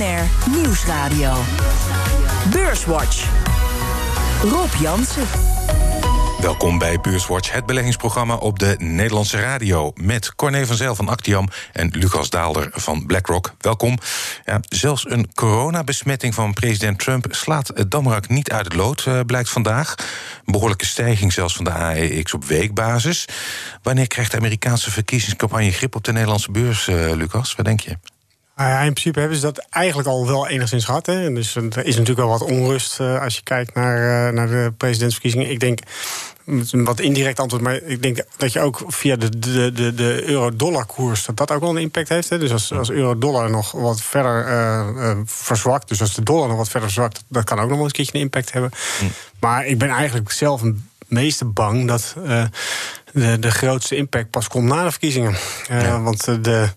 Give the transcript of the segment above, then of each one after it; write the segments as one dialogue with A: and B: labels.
A: Nieuwsradio. Beurswatch. Rob Jansen.
B: Welkom bij Beurswatch, het beleggingsprogramma op de Nederlandse radio. Met Corné van Zijl van Actiam en Lucas Daalder van BlackRock. Welkom. Ja, zelfs een coronabesmetting van president Trump slaat het Damrak niet uit het lood, eh, blijkt vandaag. Een behoorlijke stijging zelfs van de AEX op weekbasis. Wanneer krijgt de Amerikaanse verkiezingscampagne grip op de Nederlandse beurs, uh, Lucas? Wat denk je?
C: Nou ja, in principe hebben ze dat eigenlijk al wel enigszins gehad. Hè. Dus er is natuurlijk wel wat onrust uh, als je kijkt naar, uh, naar de presidentsverkiezingen. Ik denk, een wat indirect antwoord, maar ik denk dat je ook via de, de, de, de euro-dollar koers, dat dat ook wel een impact heeft. Hè. Dus als, als euro-dollar nog wat verder uh, verzwakt, dus als de dollar nog wat verder verzwakt, dat kan ook nog wel eens een keertje een impact hebben. Hm. Maar ik ben eigenlijk zelf een meeste bang dat de, de grootste impact pas komt na de verkiezingen. Uh, Want de,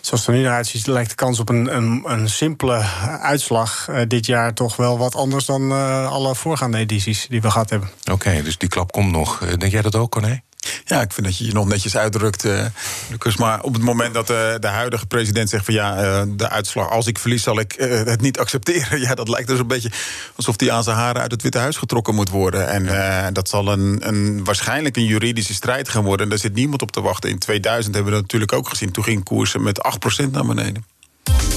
C: zoals het er nu naar uitziet, lijkt de kans op een, een, een simpele uitslag uh, dit jaar toch wel wat anders dan alle voorgaande edities die we gehad hebben.
B: Oké, okay, dus die klap komt nog. Denk jij dat ook, Corné?
D: Ja, ik vind dat je je nog netjes uitdrukt, uh, Lucas. Maar op het moment dat uh, de huidige president zegt van ja, uh, de uitslag, als ik verlies, zal ik het niet accepteren. Ja, dat lijkt dus een beetje alsof hij aan zijn haren uit het Witte Huis getrokken moet worden. En dat zal een, een, waarschijnlijk een juridische strijd gaan worden. En daar zit niemand op te wachten. In 2000 hebben we dat natuurlijk ook gezien. Toen ging koersen met 8% naar beneden.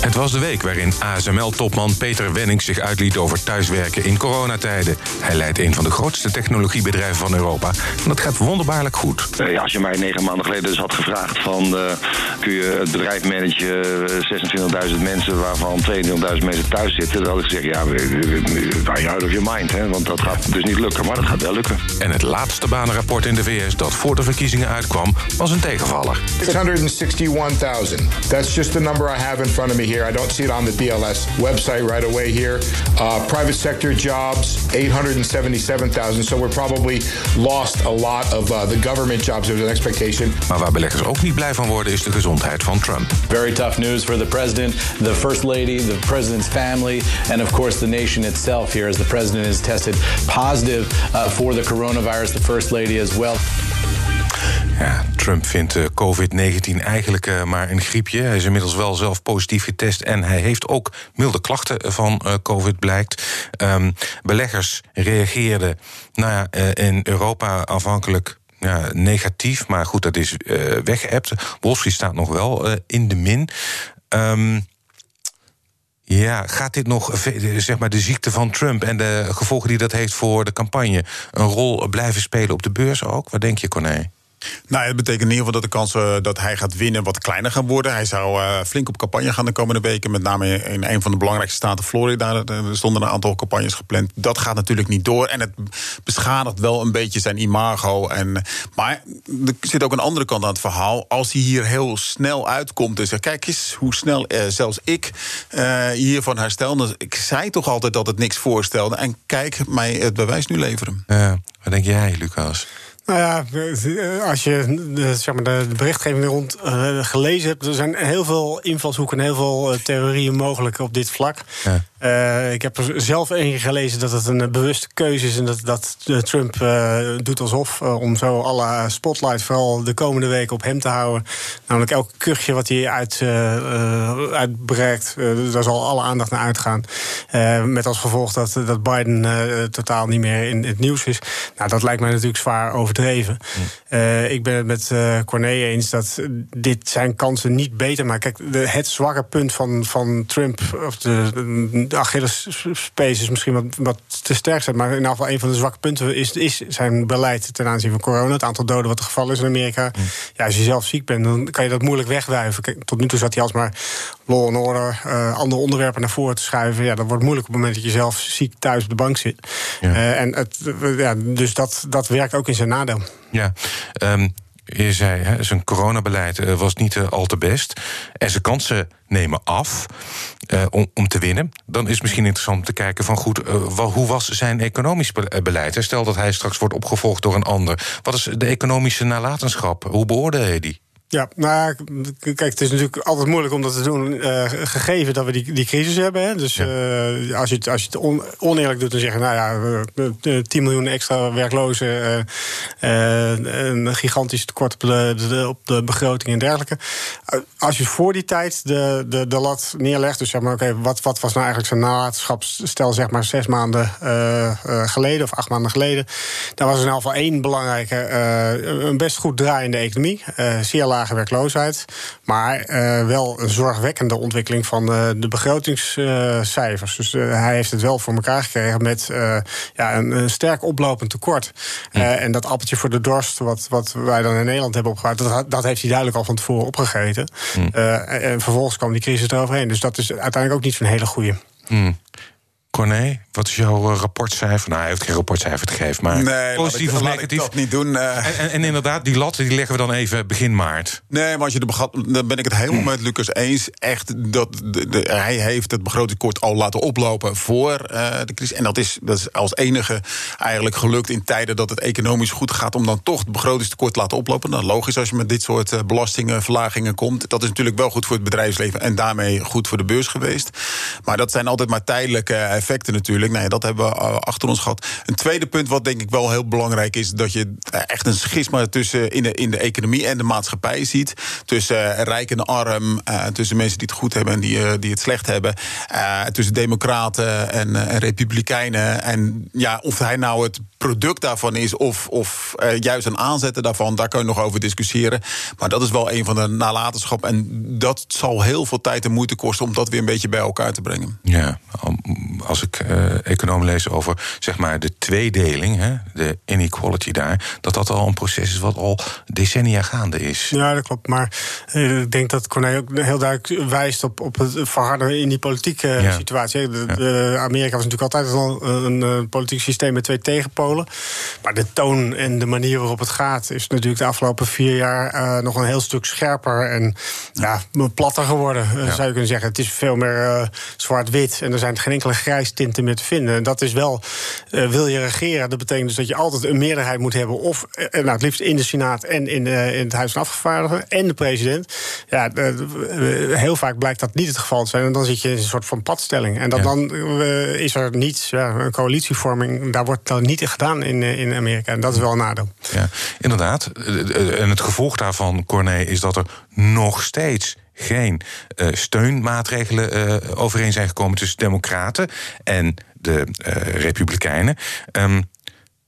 B: Het was de week waarin ASML-topman Peter Wenning zich uitliet over thuiswerken in coronatijden. Hij leidt een van de grootste technologiebedrijven van Europa. En dat gaat wonderbaarlijk goed.
E: Ja, als je mij negen maanden geleden dus had gevraagd van... Uh, kun je het bedrijf managen, 26.000 mensen... waarvan 22.000 mensen thuis zitten... dan had ik gezegd, ja, je out of your mind. Hè, want dat gaat dus niet lukken, maar dat gaat wel lukken.
B: En het laatste banenrapport in de VS dat voor de verkiezingen uitkwam... was een tegenvaller.
F: 661.000. That's just the number I have in front of me here. I don't see it on the BLS website right away here. Uh, private sector jobs, 877,000. So we're probably lost a lot of uh, the government jobs. There's an expectation.
B: Maar waar beleggers ook niet blij van worden is de gezondheid van Trump.
G: Very tough news for the president, the first lady, the president's family, and of course the nation itself here as the president is tested positive uh, for the coronavirus. The first lady as well.
B: Ja, Trump vindt uh, COVID-19 eigenlijk uh, maar een griepje. Hij is inmiddels wel zelf positief getest en hij heeft ook milde klachten van uh, COVID, blijkt. Um, beleggers reageerden nou ja, in Europa afhankelijk ja, negatief, maar goed, dat is uh, weggeëpt. Wall staat nog wel in de min. Um, ja, gaat dit nog, zeg maar, de ziekte van Trump en de gevolgen die dat heeft voor de campagne, een rol blijven spelen op de beurs ook? Wat denk je, Corné?
D: Nou, het betekent in ieder geval dat de kansen dat hij gaat winnen wat kleiner gaan worden. Hij zou uh, flink op campagne gaan de komende weken. Met name in een van de belangrijkste staten, Florida. Er stonden een aantal campagnes gepland. Dat gaat natuurlijk niet door. En het beschadigt wel een beetje zijn imago. En, maar er zit ook een andere kant aan het verhaal. Als hij hier heel snel uitkomt en zegt: Kijk eens hoe snel uh, zelfs ik hiervan herstel. Ik zei toch altijd dat het niks voorstelde. En kijk, mij het bewijs nu leveren.
B: Ja, wat denk jij, Lucas?
C: Nou ja, als je de, zeg maar, de berichtgeving rond uh, gelezen hebt, er zijn heel veel invalshoeken en heel veel uh, theorieën mogelijk op dit vlak. Ja. Uh, ik heb er zelf één gelezen dat het een bewuste keuze is en dat, dat Trump doet alsof om zo alle spotlight vooral de komende weken op hem te houden. Namelijk elk kuchje wat hij uit, uitbreekt, daar zal alle aandacht naar uitgaan. met als gevolg dat, dat Biden totaal niet meer in het nieuws is. Nou, dat lijkt mij natuurlijk zwaar over overdreven. Uh, ik ben het met uh, Corné eens dat dit zijn kansen niet beter maakt. Kijk, de, het zwakke punt van, van Trump, of de, de Achillespees is misschien wat, wat te sterk zijn, maar in ieder geval een van de zwakke punten is, is zijn beleid ten aanzien van corona. Het aantal doden wat het geval is in Amerika. Ja, als je zelf ziek bent, dan kan je dat moeilijk wegwuiven. Kijk, tot nu toe zat hij alsmaar law and order, uh, andere onderwerpen naar voren te schuiven. Ja, dat wordt moeilijk op het moment dat je zelf ziek thuis op de bank zit. Ja. en het, ja, dus dat, dat werkt ook in zijn nadeel.
B: Ja, um, je zei, hè, zijn coronabeleid was niet al te best. En zijn kansen nemen af om, om te winnen. Dan is het misschien interessant om te kijken van goed, hoe was zijn economisch beleid? Stel dat hij straks wordt opgevolgd door een ander. Wat is de economische nalatenschap? Hoe beoordeel je die?
C: Ja, nou kijk, het is natuurlijk altijd moeilijk om dat te doen, uh, gegeven dat we die, die crisis hebben. Hè. Dus uh, als je het, als je het on, oneerlijk doet, dan zeggen nou ja, uh, 10 miljoen extra werklozen, een gigantisch tekort op de, de, op de begroting en dergelijke. Als je voor die tijd de, de, de lat neerlegt, dus zeg maar, oké, wat, wat was nou eigenlijk zijn nalatenschapsstel, zeg maar, zes maanden geleden of acht maanden geleden, dan was er in ieder geval één belangrijke, een best goed draaiende economie, zeer laag werkloosheid. Maar uh, wel een zorgwekkende ontwikkeling van uh, de begrotingscijfers. dus uh, hij heeft het wel voor elkaar gekregen met ja, een, een, sterk oplopend tekort. En dat appeltje voor de dorst, wat, wat wij dan in Nederland hebben opgebouwd, dat, dat heeft hij duidelijk al van tevoren opgegeten. Hm. en vervolgens kwam die crisis eroverheen. Dus dat is uiteindelijk ook niet zo'n hele goede.
B: Hm. Corné, wat is jouw eh, rapportcijfer? Nou, hij heeft geen rapportcijfer gegeven, maar
D: nee, positief ik, of negatief? dat niet doen. Uh.
B: En, en, en, inderdaad, die lat die leggen we dan even begin maart.
D: Nee, maar als je de begat, dan ben ik het helemaal met Lucas eens. Echt, dat de, de, hij heeft het begrotingskort al laten oplopen voor uh, de crisis. En dat is, dat is als enige eigenlijk gelukt in tijden dat het economisch goed gaat... om dan toch het begrotingstekort te laten oplopen. Nou, logisch als je met dit soort belastingenverlagingen komt. Dat is natuurlijk wel goed voor het bedrijfsleven... en daarmee goed voor de beurs geweest. Maar dat zijn altijd maar tijdelijke effecten natuurlijk. Nee, dat hebben we eh, achter ons gehad. Een tweede punt wat denk ik wel heel belangrijk is... dat je eh, echt een schisma tussen in de, in de economie en de maatschappij ziet. Tussen eh, rijk en arm, tussen mensen die het goed hebben en die, die het slecht hebben. tussen democraten en, en republikeinen. En ja, of hij nou het product daarvan is of, of uh, juist een aanzetten daarvan, daar kan je nog over discussiëren. Maar dat is wel een van de nalatenschap. En dat zal heel veel tijd en moeite kosten om dat weer een beetje bij elkaar te brengen.
B: Ja, als ik uh, economen lees over zeg maar de tweedeling, hè, de inequality daar, dat dat al een proces is wat al decennia gaande is.
C: Ja, dat klopt. Maar uh, ik denk dat Corné ook heel duidelijk wijst op, op het verharden in die politieke ja. situatie. De, de Amerika was natuurlijk altijd al een, een politiek systeem met twee tegenpolen. Maar de toon en de manier waarop het gaat is natuurlijk de afgelopen vier jaar uh, nog een heel stuk scherper en ja, platter geworden, uh, zou je kunnen zeggen. Het is veel meer uh, zwart-wit en er zijn geen enkele grijstinten meer te vinden. En dat is wel, wil je regeren, dat betekent dus dat je altijd een meerderheid moet hebben, of nou, het liefst in de Senaat en in, in het Huis van Afgevaardigden en de president. Ja, heel vaak blijkt dat niet het geval te zijn. En dan zit je in een soort van padstelling. En dat, ja. dan is er niets, ja, een coalitievorming, daar wordt dan niet in, eh, in Amerika. En dat is wel een nadeel.
B: Ja, inderdaad. En het gevolg daarvan, Corné, is dat er nog steeds geen steunmaatregelen uh, overeen zijn gekomen tussen Democraten en de Republikeinen. Um,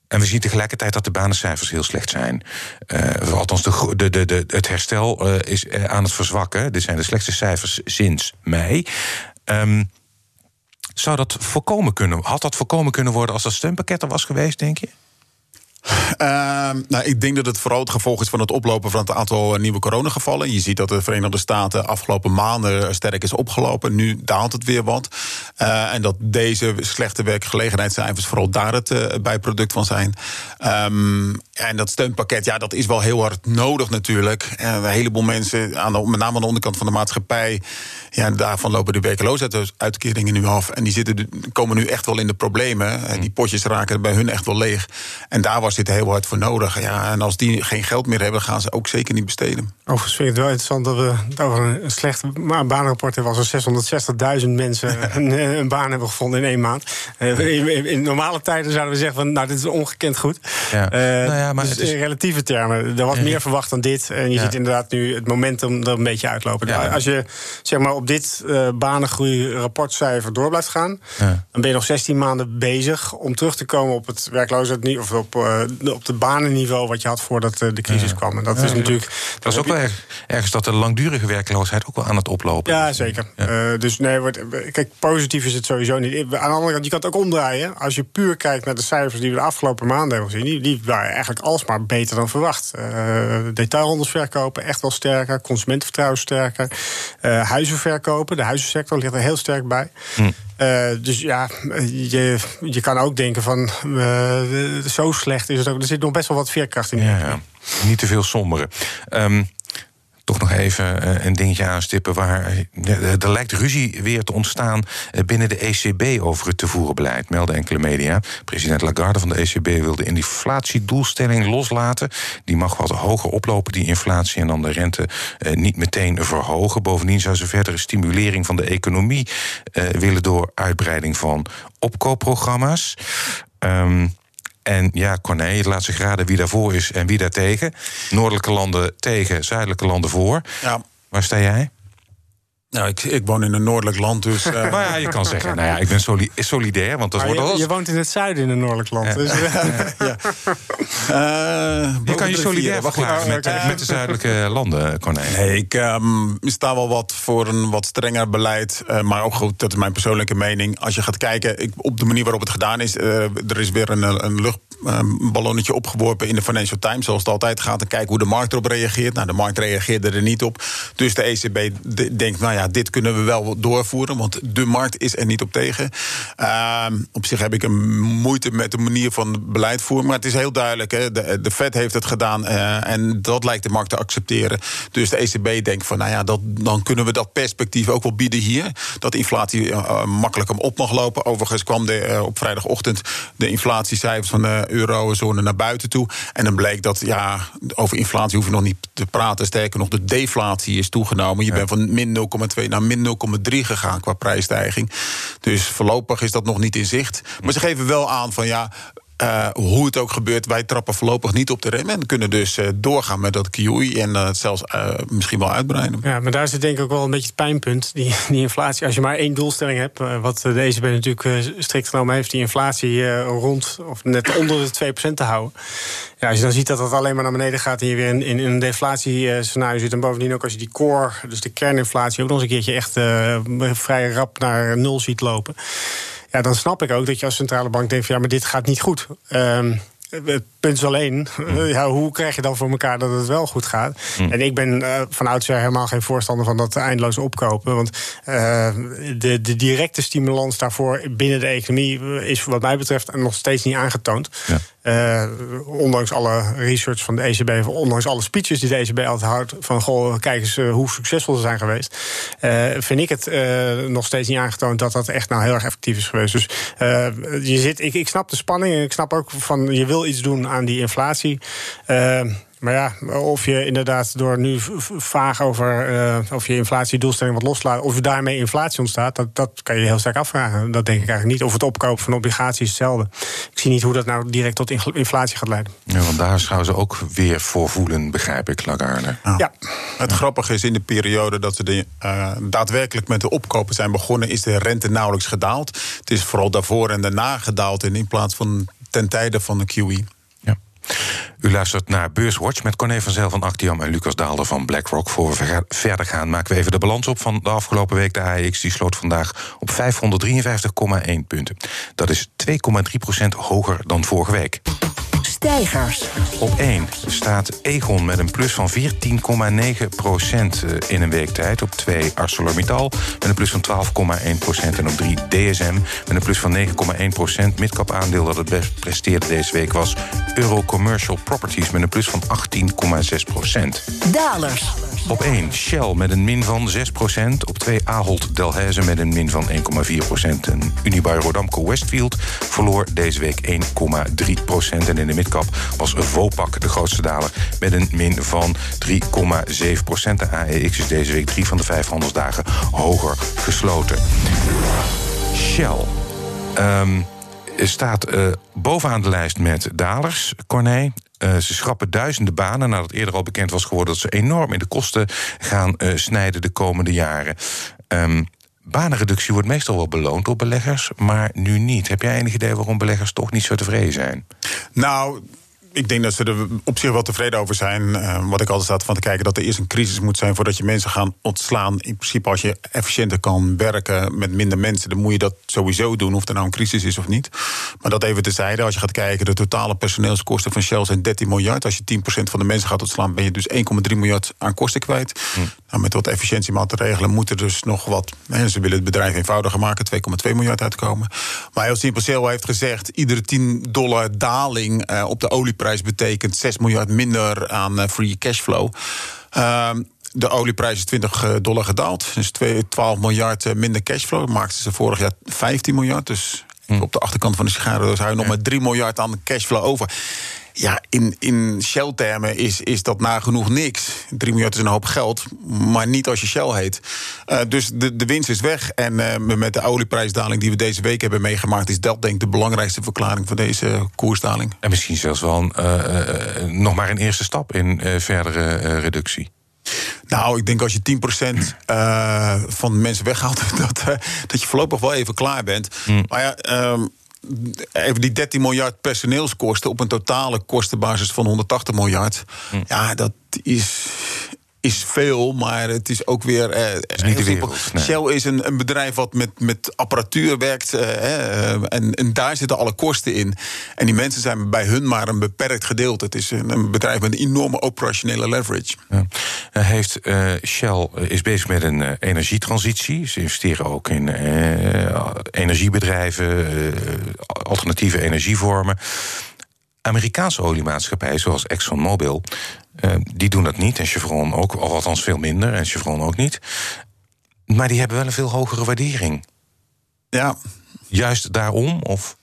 B: en we zien tegelijkertijd dat de banencijfers heel slecht zijn. Althans, de, de, de, het herstel is aan het verzwakken. Dit zijn de slechtste cijfers sinds mei. Um, zou dat voorkomen kunnen? Had dat voorkomen kunnen worden als dat steunpakket er was geweest, denk je?
D: Uh, nou, ik denk dat het vooral het gevolg is van het oplopen van het aantal nieuwe coronagevallen. Je ziet dat de Verenigde Staten afgelopen maanden sterk is opgelopen. Nu daalt het weer wat. Uh, en dat deze slechte werkgelegenheidscijfers vooral daar het bijproduct van zijn. Um, en dat steunpakket, ja, dat is wel heel hard nodig natuurlijk. En een heleboel mensen, aan met name aan de onderkant van de maatschappij... Ja, daarvan lopen de werkloosheidsuitkeringen nu af. En die zitten, komen nu echt wel in de problemen. En die potjes raken bij hun echt wel leeg. En daar was dit heel hard voor nodig. Ja, en als die geen geld meer hebben, gaan ze ook zeker niet besteden.
C: Overigens vind ik het wel interessant dat we over een slecht baanrapport hebben... als er 660.000 mensen een, een, baan hebben gevonden in één maand. In, in, normale tijden zouden we zeggen van, nou, dit is ongekend goed. Ja. Uh, nou ja, maar dus in relatieve termen. Er was meer verwacht dan dit. En je ziet inderdaad nu het momentum er een beetje uitlopen. Als je zeg maar, op dit uh, banengroei rapportcijfer door blijft gaan... dan ben je nog 16 maanden bezig om terug te komen op het werkloosheid... of op, uh, op het banenniveau wat je had voordat de crisis kwam. En dat is natuurlijk...
B: Dat is ook wel ergens dat de langdurige werkloosheid ook wel aan het oplopen
C: Ja, zeker. Ja. dus nee, wordt, kijk, positief is het sowieso niet. Aan de andere kant, je kan het ook omdraaien. Als je puur kijkt naar de cijfers die we de afgelopen maanden hebben gezien... die, die waren eigenlijk alsmaar beter dan verwacht. Uh, detailhandelsverkopen echt wel sterker, consumentenvertrouwen sterker. Uh, huizen verkopen, de huizensector ligt er heel sterk bij. Hm. Uh, dus ja, je, je kan ook denken van uh, zo slecht is het ook. Er zit nog best wel wat veerkracht in.
B: Ja, ja. Niet te veel somberen. Um, nog even een dingetje aanstippen waar er lijkt ruzie weer te ontstaan binnen de ECB over het te voeren beleid, melden enkele media. President Lagarde van de ECB wil de inflatiedoelstelling loslaten. Die mag wat hoger oplopen, die inflatie, en dan de rente niet meteen verhogen. Bovendien zou ze verdere stimulering van de economie willen door uitbreiding van opkoopprogramma's. Um, en ja, Corné, laat zich raden wie daarvoor is en wie daartegen. Noordelijke landen tegen, zuidelijke landen voor. Ja. Waar sta jij?
D: Nou, ik, ik woon in een noordelijk land, dus... Uh...
B: maar ja, je kan zeggen, nou ja, ik ben soli solidair, want dat wordt
C: je, je woont in het zuiden in een noordelijk land. Ja. Dus, ja.
B: Uh, je kan je solidair verklaren met, met de zuidelijke landen, Corné.
D: Nee, ik um, sta wel wat voor een wat strenger beleid. maar ook goed, dat is mijn persoonlijke mening. Als je gaat kijken ik, op de manier waarop het gedaan is... er is weer een, een luchtballonnetje opgeworpen in de Financial Times... zoals het altijd gaat, en kijken hoe de markt erop reageert. Nou, de markt reageerde er niet op. Dus de ECB denkt, nou ja, dit kunnen we wel doorvoeren, want de markt is er niet op tegen. Uh, op zich heb ik een moeite met de manier van beleid voeren, maar het is heel duidelijk. Hè, de, de Fed heeft het gedaan uh, en dat lijkt de markt te accepteren. Dus de ECB denkt van, nou ja, dat, dan kunnen we dat perspectief ook wel bieden hier. Dat de inflatie uh, makkelijk op mag lopen. Overigens kwam de, op vrijdagochtend de inflatiecijfers van de eurozone naar buiten toe. En dan bleek dat, ja, over inflatie hoef je nog niet te praten. Sterker nog, de deflatie is toegenomen. Je bent van min 0,2 naar min 0,3 gegaan qua prijsstijging. Dus voorlopig is dat nog niet in zicht. Maar ze geven wel aan van ja. Uh, hoe het ook gebeurt, wij trappen voorlopig niet op de rem. En kunnen dus uh, doorgaan met dat QE en uh, het zelfs misschien wel uitbreiden.
C: Ja, maar daar zit denk ik ook wel een beetje het pijnpunt. Die, die inflatie. Als je maar één doelstelling hebt, wat de ECB natuurlijk strikt genomen heeft, die inflatie rond of net onder de 2% te houden. Ja, als je dan ziet dat dat alleen maar naar beneden gaat en je weer in, in, in een deflatiescenario zit. En bovendien ook als je die core, dus de kerninflatie, ook nog eens een keertje echt vrij rap naar nul ziet lopen. Ja, dan snap ik ook dat je als centrale bank denkt: van, ja, maar dit gaat niet goed. Um, het punt is alleen, ja, hoe krijg je dan voor elkaar dat het wel goed gaat? Hm. En ik ben uh, van oudsher helemaal geen voorstander van dat eindeloos opkopen. Want uh, de, de directe stimulans daarvoor binnen de economie is wat mij betreft nog steeds niet aangetoond. Ja. Uh, ondanks alle research van de ECB, ondanks alle speeches die de ECB altijd houdt, van goh, kijk eens uh, hoe succesvol ze zijn geweest, uh, vind ik het nog steeds niet aangetoond dat dat echt nou heel erg effectief is geweest. Dus je zit, ik, ik snap de spanning en ik snap ook van je wil iets doen aan die inflatie. Maar ja, of je inderdaad door nu vaag over uh, of je inflatiedoelstelling wat loslaat, of daarmee inflatie ontstaat, dat, dat kan je heel sterk afvragen. Dat denk ik eigenlijk niet. Of het opkopen van obligaties hetzelfde. Ik zie niet hoe dat nou direct tot inflatie gaat leiden.
B: Ja, want daar zouden ze ook weer voor voelen, begrijp ik, Lagarde.
D: Ja. Het grappige is in de periode dat ze de, uh, daadwerkelijk met de opkopen zijn begonnen, is de rente nauwelijks gedaald. Het is vooral daarvoor en daarna gedaald en in plaats van ten tijde van de QE.
B: U luistert naar Beurswatch met Corné van Zel van Actiam en Lucas Daalder van BlackRock. Voor we verder gaan, maken we even de balans op van de afgelopen week. De AEX sloot vandaag op 553,1 punten. Dat is 2,3% hoger dan vorige week.
A: Stijgers.
B: Op 1 staat Egon met een plus van 14,9 procent eh, in een week tijd. Op 2 ArcelorMittal met een plus van 12,1 procent. En op 3 DSM met een plus van 9,1 procent. Midcap aandeel dat het best presteerde deze week was Euro Commercial Properties met een plus van 18,6 procent.
A: Dalers.
B: Op 1 Shell met een min van 6 procent. Op 2 Ahold Delhaize met een min van 1,4 procent. En Unibail Rodamco Westfield verloor deze week 1,3 procent. En in de midcap was Vopak de grootste daler met een min van 3,7 procent. De AEX is deze week drie van de vijf handelsdagen hoger gesloten. Shell. Um, staat uh, bovenaan de lijst met dalers, Corné. Uh, ze schrappen duizenden banen nadat eerder al bekend was geworden dat ze enorm in de kosten gaan uh, snijden de komende jaren. Um, banenreductie wordt meestal wel beloond door beleggers, maar nu niet. Heb jij enig idee waarom beleggers toch niet zo tevreden zijn?
D: Nou, ik denk dat ze er op zich wel tevreden over zijn. Uh, wat ik altijd staat van te kijken, dat er eerst een crisis moet zijn voordat je mensen gaan ontslaan. In principe, als je efficiënter kan werken met minder mensen, dan moet je dat sowieso doen, of er nou een crisis is of niet. Maar dat even tezijde. Als je gaat kijken, de totale personeelskosten van Shell zijn 13 miljard. Als je 10% van de mensen gaat ontslaan, ben je dus 1,3 miljard aan kosten kwijt. Hm. Nou, met wat efficiëntiemaatregelen moet er dus nog wat. Hè, ze willen het bedrijf eenvoudiger maken, 2,2 miljard uitkomen. Maar heel simpel, Shell heeft gezegd: iedere 10 dollar daling uh, op de olieprijs betekent 6 miljard minder aan uh, free cashflow. Uh, de olieprijs is 20 dollar gedaald. Dus 12 miljard minder cashflow. Maakten ze vorig jaar 15 miljard. Dus hm. op de achterkant van de sigaren dus hou je nog maar 3 miljard aan cashflow over. Ja, in, in Shell-termen is, is dat nagenoeg niks. 3 miljard is een hoop geld, maar niet als je Shell heet. Uh, dus de, de winst is weg. En uh, met de olieprijsdaling die we deze week hebben meegemaakt... is dat denk ik de belangrijkste verklaring van deze koersdaling.
B: En misschien zelfs wel uh, nog maar een eerste stap in verdere reductie.
D: Nou, ik denk als je 10% uh, van de mensen weghaalt, dat, uh, dat je voorlopig wel even klaar bent. Hmm. Maar ja. Um, even die 13 miljard personeelskosten op een totale kostenbasis van 180 miljard. Hm. Ja, dat is is veel, maar het is ook weer. Eh, is niet de wereld, Shell is een, een, bedrijf wat met, met apparatuur werkt. Eh, en, en daar zitten alle kosten in. En die mensen zijn bij hun maar een beperkt gedeelte. Het is een, een bedrijf met een enorme operationele leverage. Ja.
B: Heeft, uh, Shell is bezig met een uh, energietransitie. Ze investeren ook in energiebedrijven, alternatieve energievormen. Amerikaanse oliemaatschappijen, zoals ExxonMobil, uh, die doen dat niet. En Chevron ook, of althans veel minder. En Chevron ook niet. Maar die hebben wel een veel hogere waardering.
D: Ja.
B: Juist daarom? Of?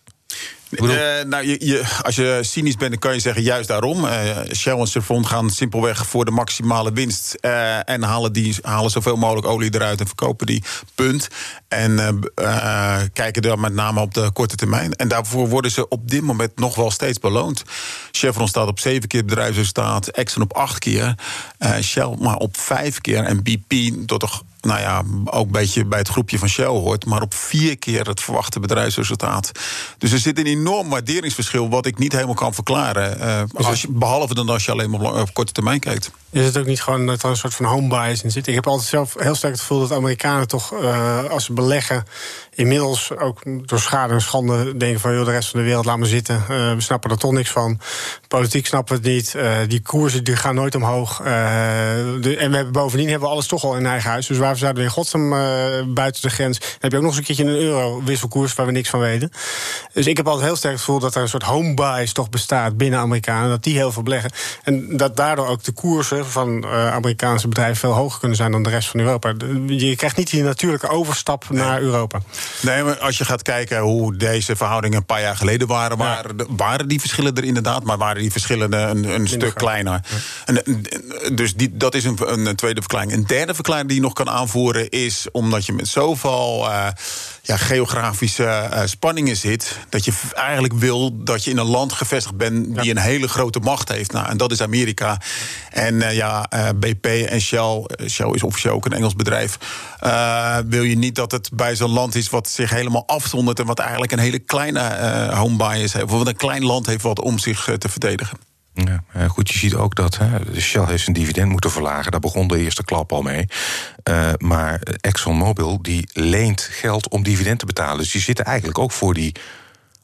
D: Uh, nou, je, als je cynisch bent, dan kan je zeggen juist daarom. Uh, Shell en Chevron gaan simpelweg voor de maximale winst. Uh, en halen, die, halen zoveel mogelijk olie eruit en verkopen die. Punt. En kijken dan met name op de korte termijn. En daarvoor worden ze op dit moment nog wel steeds beloond. Chevron staat op zeven keer bedrijfsresultaat. Exxon op acht keer. Shell maar op vijf keer. En BP tot toch nou ja, ook een beetje bij het groepje van Shell hoort, maar op vier keer het verwachte bedrijfsresultaat. Dus er zit een enorm waarderingsverschil, wat ik niet helemaal kan verklaren. Uh, als je, behalve dan als je alleen maar op korte termijn kijkt.
C: Is het ook niet gewoon dat er een soort van home bias in zit? Ik heb altijd zelf heel sterk het gevoel dat Amerikanen toch, uh, als ze beleggen, inmiddels ook door schade en schande denken van joh, de rest van de wereld laat me zitten. Uh, we snappen er toch niks van. Politiek snappen we het niet. Uh, die koersen die gaan nooit omhoog. Uh, de, en we hebben bovendien hebben we alles toch al in eigen huis. Dus waar zouden we in godsnaam buiten de grens? Dan heb je ook nog eens een keertje een euro wisselkoers waar we niks van weten. Dus ik heb altijd heel sterk het gevoel dat er een soort home bias toch bestaat binnen Amerikanen. Dat die heel veel beleggen. En dat daardoor ook de koersen van Amerikaanse bedrijven veel hoger kunnen zijn dan de rest van Europa. Je krijgt niet die natuurlijke overstap naar Europa.
D: Nee, maar als je gaat kijken hoe deze verhoudingen een paar jaar geleden waren, waren, waren die verschillen er inderdaad, maar waren die verschillen een, een stuk kleiner. En, dus die, dat is een, een, tweede verklaring. Een derde verklaring die je nog kan aanvoeren is omdat je met zoveel. Uh, ja, geografische uh, spanningen zit. Dat je eigenlijk wil dat je in een land gevestigd bent die een hele grote macht heeft. Nou, en dat is Amerika. En uh, ja, BP en Shell, Shell is officieel ook een Engels bedrijf. wil je niet dat het bij zo'n land is wat zich helemaal afzondert en wat eigenlijk een hele kleine home bias heeft. Of wat een klein land heeft wat om zich te verdedigen.
B: Ja, goed, je ziet ook dat hè, Shell heeft zijn dividend moeten verlagen. Daar begon de eerste klap al mee. Uh, maar ExxonMobil die leent geld om dividend te betalen. Dus die zitten eigenlijk ook voor die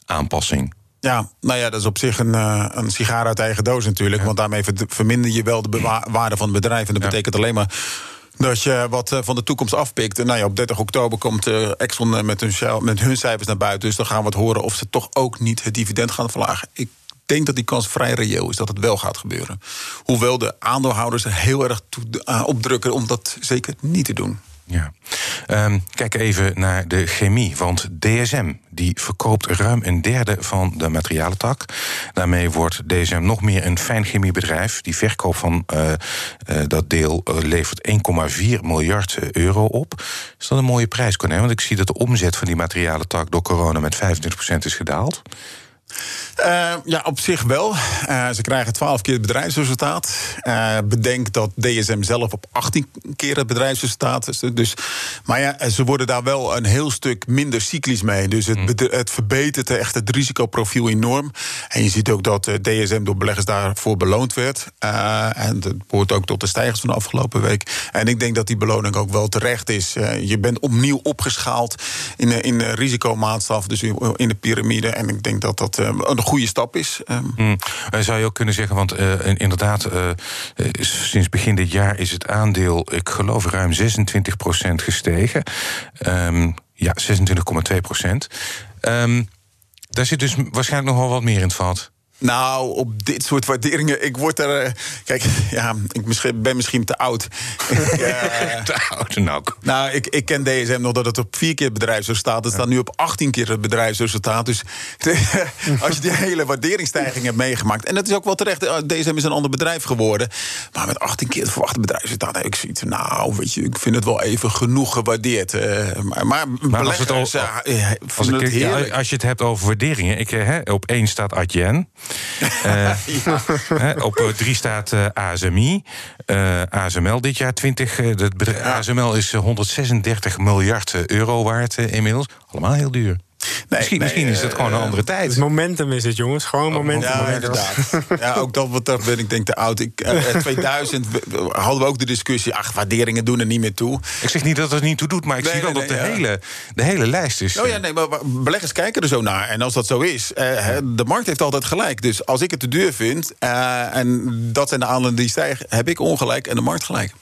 B: aanpassing.
D: Ja, nou ja, dat is op zich een, uh, een sigaar uit eigen doos natuurlijk. Want daarmee verminder je wel de waarde van het bedrijf. En dat betekent alleen maar dat je wat eh, van de toekomst afpikt. Nou ja, op 30 oktober komt Exxon met hun, met hun cijfers naar buiten. Dus dan gaan we het horen of ze toch ook niet het dividend gaan verlagen. Ik denk dat die kans vrij reëel is dat het wel gaat gebeuren. Hoewel de aandeelhouders er heel erg toe, uh, opdrukken om dat zeker niet te doen.
B: Ja. Um, kijk even naar de chemie. Want DSM die verkoopt ruim een derde van de materialentak. Daarmee wordt DSM nog meer een fijnchemiebedrijf. Die verkoop van uh, uh, dat deel levert 1,4 miljard euro op. Is dat een mooie prijs, Corné? Want ik zie dat de omzet van die materialentak door corona met 25% is gedaald.
D: Uh, ja, op zich wel. Uh, ze krijgen 12 keer het bedrijfsresultaat. Uh, bedenk dat DSM zelf op 18 keer het bedrijfsresultaat is. Dus, maar ja, ze worden daar wel een heel stuk minder cyclisch mee. Dus het, mm. het verbetert echt het risicoprofiel enorm. En je ziet ook dat DSM door beleggers daarvoor beloond werd. en dat behoort ook tot de stijgers van de afgelopen week. En ik denk dat die beloning ook wel terecht is. je bent opnieuw opgeschaald in, in de risicomaatstaf, dus in de piramide. En ik denk dat dat een goede stap is.
B: Mm. Zou je ook kunnen zeggen, want uh, inderdaad, uh, sinds begin dit jaar is het aandeel, ik geloof, ruim 26% gestegen. Um, ja, 26,2 procent. Um, daar zit dus waarschijnlijk nog wel wat meer in het vat.
D: Nou, op dit soort waarderingen, ik word er. eh, Kijk, ja, ik misschien- ben misschien te oud. ja,
B: Te oud en nou.
D: nou, ik, ik ken DSM nog dat het op vier keer het bedrijfsresultaat. Het staat nu op 18 keer het bedrijfsresultaat. Dus als je die hele waarderingsstijging hebt meegemaakt. En dat is ook wel terecht. eh, DSM is een ander bedrijf geworden. Maar met 18 keer het verwachte bedrijfsresultaat heb ik zoiets. Nou, weet je, ik vind het wel even genoeg gewaardeerd. eh, maar, maar,
B: Maar als, het al,
D: eh, eh,
B: als,
D: het
B: als je het hebt over waarderingen. Ik, eh, hè, op één staat Adyen. Eh, op eh, drie staat eh, ASMI. ASML dit jaar 20. eh, het bedrijf- ASML is eh, 136 miljard euro waard inmiddels. Allemaal heel duur. Misschien
D: nee,
B: misschien is het gewoon een andere
C: Het
B: tijd.
C: momentum is het, jongens. Gewoon momentum.
D: Ja, inderdaad. Ja, ook dat wat dat ben ik denk te oud. Ik, eh, eh, 2000 we- we- hadden we ook de discussie. Ach, waarderingen doen er niet meer toe.
B: Ik zeg niet dat het niet toe doet, maar ik
D: Nee,
B: zie wel
D: nee,
B: dat de,
D: ja.
B: hele, de hele lijst is.
D: Oh ja,
B: eh,
D: nee, maar beleggers kijken er zo naar. En als dat zo is, eh, de markt heeft altijd gelijk. Dus als ik het te duur vind eh, en dat zijn de aandelen die stijgen, heb ik ongelijk en de markt gelijk.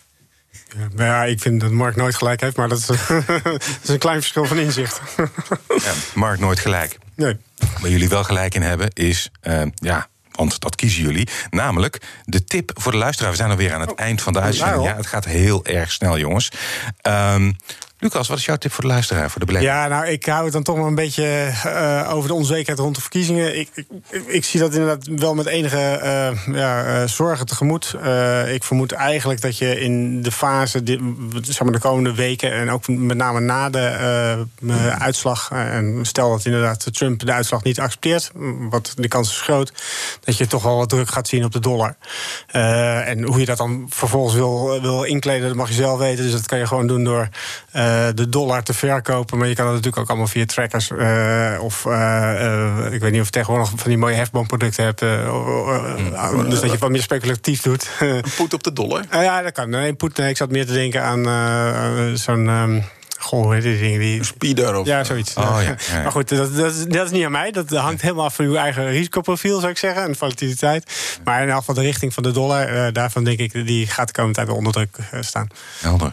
C: Ja, nou ja, ik vind dat Mark nooit gelijk heeft, maar dat is, dat is een klein verschil van inzicht.
B: ja, Mark nooit gelijk.
C: nee.
B: Waar jullie wel gelijk in hebben, is. eh, ja, want dat kiezen jullie. Namelijk de tip voor de luisteraar. We zijn alweer aan het eind van de uitzending. Ja, het gaat heel erg snel, jongens. Ehm, Lucas, wat is jouw tip voor de luisteraar, voor de belegger?
C: Ja, nou, ik hou het dan toch wel een beetje eh, over de onzekerheid rond de verkiezingen. Ik, ik, ik zie dat inderdaad wel met enige eh, ja, eh, zorgen tegemoet. Ik vermoed eigenlijk dat je in de fase, zeg maar de komende weken... en ook met name na de uitslag... en stel dat inderdaad Trump de uitslag niet accepteert... wat de kans is groot, dat je toch wel wat druk gaat zien op de dollar. En hoe je dat dan vervolgens wil, wil inkleden, dat mag je zelf weten. Dus dat kan je gewoon doen door de dollar te verkopen. Maar je kan dat natuurlijk ook allemaal via trackers. eh, of eh, eh, ik weet niet of je tegenwoordig van die mooie hefboomproducten hebt. eh, oh, dus dat je wat meer speculatief doet.
D: Poet op de dollar.
C: Ah ja, dat kan. Nee, Poet, nee, ik zat meer te denken aan eh, zo'n. ehm, Goh, hoe heet die dingen? Die...
D: Speeder of
C: Ja, zoiets.
B: Oh, ja, ja, ja.
C: Maar goed, dat, dat, is- dat is niet aan mij. Dat hangt helemaal af van uw eigen risicoprofiel, zou ik zeggen. En volatiliteit. Maar in elk geval de richting van de dollar, eh, daarvan denk ik, die gaat de komende tijd onder druk eh, staan.
B: Helder.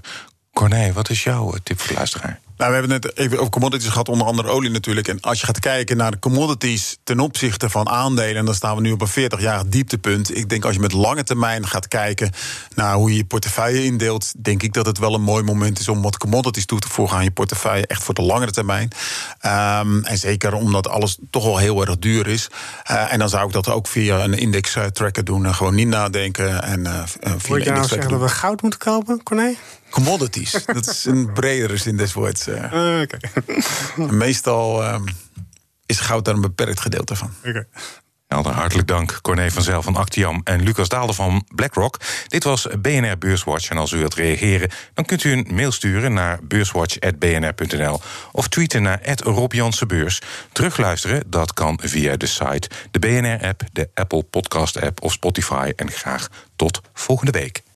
B: Corné, wat is jouw eh, tip voor de luisteraar?
D: Nou, we hebben het even over commodities gehad, onder andere olie natuurlijk. En als je gaat kijken naar de commodities ten opzichte van aandelen, dan staan we nu op een 40-jarig dieptepunt. Ik denk als je met lange termijn gaat kijken naar hoe je je portefeuille indeelt, denk ik dat het wel een mooi moment is om wat commodities toe te voegen aan je portefeuille, echt voor de langere termijn. Ehm, en zeker omdat alles toch wel heel erg duur is. Eh, en dan zou ik dat ook via een index eh, tracker doen, en gewoon niet nadenken en eh, via een
C: je nou zeggen
D: doen.
C: dat we goud moeten kopen, Corné?
D: Commodities, dat is een bredere zin des woords. eh.
C: Eh, Oké.
D: Meestal ehm, is goud daar een beperkt gedeelte van.
C: Oké.
B: Helder, hartelijk dank. Corné van Zijl van Actiam en Lucas Daalder van BlackRock. Dit was BNR Beurswatch. En als u wilt reageren, dan kunt u een mail sturen naar beurswatch.bnr.nl of tweeten naar Rob Jansenbeurs. Terugluisteren, dat kan via de site, de BNR-app, de Apple Podcast-app of Spotify. En graag tot volgende week.